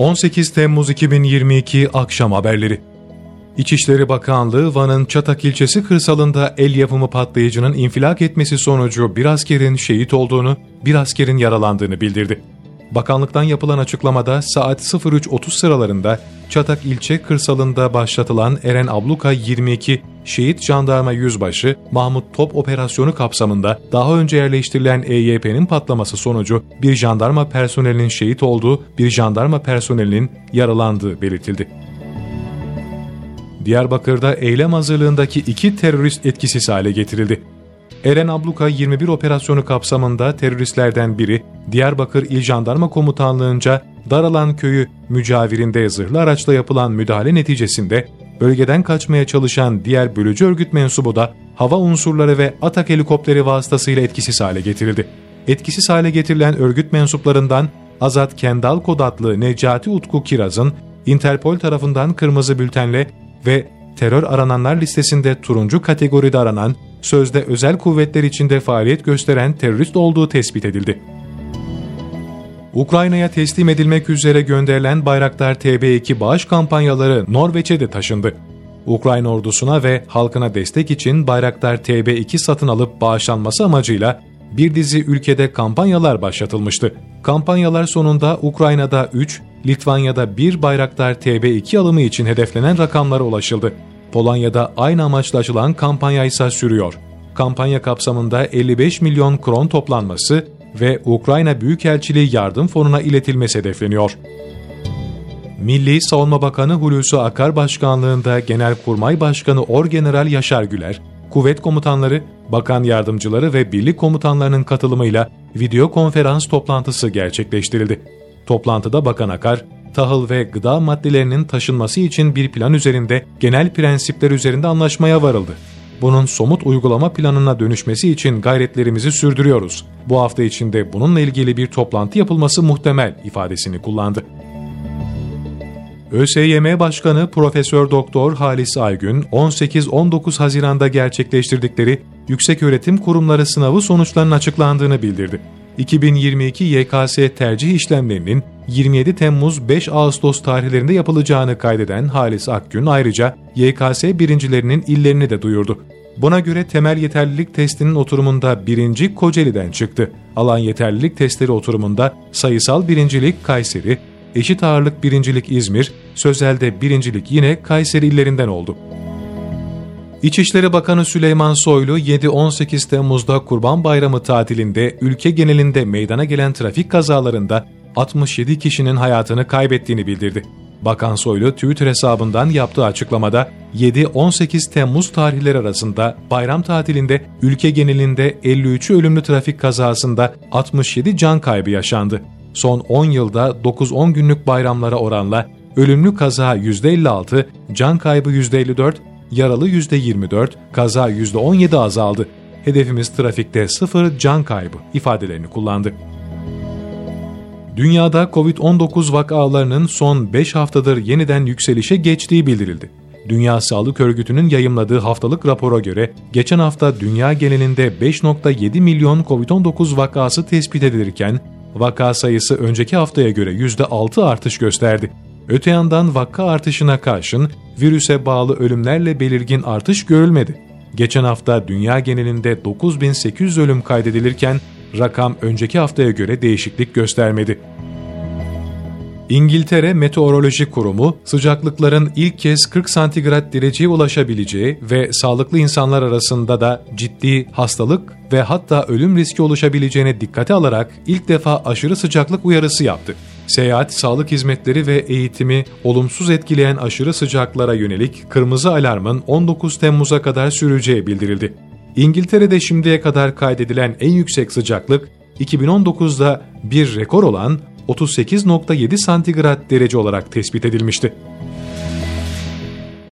18 Temmuz 2022 Akşam Haberleri İçişleri Bakanlığı Van'ın Çatak ilçesi kırsalında el yapımı patlayıcının infilak etmesi sonucu bir askerin şehit olduğunu, bir askerin yaralandığını bildirdi. Bakanlıktan yapılan açıklamada saat 03.30 sıralarında Çatak ilçe kırsalında başlatılan Eren Abluka 22 Şehit Jandarma Yüzbaşı Mahmut Top operasyonu kapsamında daha önce yerleştirilen EYP'nin patlaması sonucu bir jandarma personelinin şehit olduğu, bir jandarma personelinin yaralandığı belirtildi. Diyarbakır'da eylem hazırlığındaki iki terörist etkisiz hale getirildi. Eren Abluka 21 operasyonu kapsamında teröristlerden biri Diyarbakır İl Jandarma Komutanlığı'nca Daralan köyü mücavirinde zırhlı araçla yapılan müdahale neticesinde bölgeden kaçmaya çalışan diğer bölücü örgüt mensubu da hava unsurları ve atak helikopteri vasıtasıyla etkisiz hale getirildi. Etkisiz hale getirilen örgüt mensuplarından Azat Kendal Kod adlı Necati Utku Kiraz'ın Interpol tarafından kırmızı bültenle ve terör arananlar listesinde turuncu kategoride aranan, sözde özel kuvvetler içinde faaliyet gösteren terörist olduğu tespit edildi. Ukrayna'ya teslim edilmek üzere gönderilen Bayraktar TB2 bağış kampanyaları Norveç'e de taşındı. Ukrayna ordusuna ve halkına destek için Bayraktar TB2 satın alıp bağışlanması amacıyla bir dizi ülkede kampanyalar başlatılmıştı. Kampanyalar sonunda Ukrayna'da 3, Litvanya'da 1 Bayraktar TB2 alımı için hedeflenen rakamlara ulaşıldı. Polonya'da aynı amaçla açılan kampanya ise sürüyor. Kampanya kapsamında 55 milyon kron toplanması ve Ukrayna Büyükelçiliği Yardım Fonu'na iletilmesi hedefleniyor. Milli Savunma Bakanı Hulusi Akar Başkanlığında Genelkurmay Başkanı Orgeneral Yaşar Güler, kuvvet komutanları, bakan yardımcıları ve birlik komutanlarının katılımıyla video konferans toplantısı gerçekleştirildi. Toplantıda Bakan Akar, tahıl ve gıda maddelerinin taşınması için bir plan üzerinde genel prensipler üzerinde anlaşmaya varıldı. Bunun somut uygulama planına dönüşmesi için gayretlerimizi sürdürüyoruz. Bu hafta içinde bununla ilgili bir toplantı yapılması muhtemel ifadesini kullandı. ÖSYM Başkanı Profesör Doktor Halis Aygün 18-19 Haziran'da gerçekleştirdikleri Yükseköğretim Kurumları sınavı sonuçlarının açıklandığını bildirdi. 2022 YKS tercih işlemlerinin 27 Temmuz 5 Ağustos tarihlerinde yapılacağını kaydeden Halis Akgün ayrıca YKS birincilerinin illerini de duyurdu. Buna göre temel yeterlilik testinin oturumunda birinci Kocaeli'den çıktı. Alan yeterlilik testleri oturumunda sayısal birincilik Kayseri, eşit ağırlık birincilik İzmir, sözelde birincilik yine Kayseri illerinden oldu. İçişleri Bakanı Süleyman Soylu 7-18 Temmuz'da Kurban Bayramı tatilinde ülke genelinde meydana gelen trafik kazalarında 67 kişinin hayatını kaybettiğini bildirdi. Bakan Soylu Twitter hesabından yaptığı açıklamada 7-18 Temmuz tarihleri arasında bayram tatilinde ülke genelinde 53 ölümlü trafik kazasında 67 can kaybı yaşandı. Son 10 yılda 9-10 günlük bayramlara oranla ölümlü kaza %56, can kaybı %54, yaralı %24, kaza %17 azaldı. Hedefimiz trafikte sıfır can kaybı ifadelerini kullandı. Dünyada Covid-19 vakalarının son 5 haftadır yeniden yükselişe geçtiği bildirildi. Dünya Sağlık Örgütü'nün yayımladığı haftalık rapora göre geçen hafta dünya genelinde 5.7 milyon Covid-19 vakası tespit edilirken vaka sayısı önceki haftaya göre %6 artış gösterdi. Öte yandan vaka artışına karşın virüse bağlı ölümlerle belirgin artış görülmedi. Geçen hafta dünya genelinde 9800 ölüm kaydedilirken rakam önceki haftaya göre değişiklik göstermedi. İngiltere Meteoroloji Kurumu, sıcaklıkların ilk kez 40 santigrat dereceye ulaşabileceği ve sağlıklı insanlar arasında da ciddi hastalık ve hatta ölüm riski oluşabileceğine dikkate alarak ilk defa aşırı sıcaklık uyarısı yaptı. Seyahat, sağlık hizmetleri ve eğitimi olumsuz etkileyen aşırı sıcaklara yönelik kırmızı alarmın 19 Temmuz'a kadar süreceği bildirildi. İngiltere'de şimdiye kadar kaydedilen en yüksek sıcaklık 2019'da bir rekor olan 38.7 santigrat derece olarak tespit edilmişti.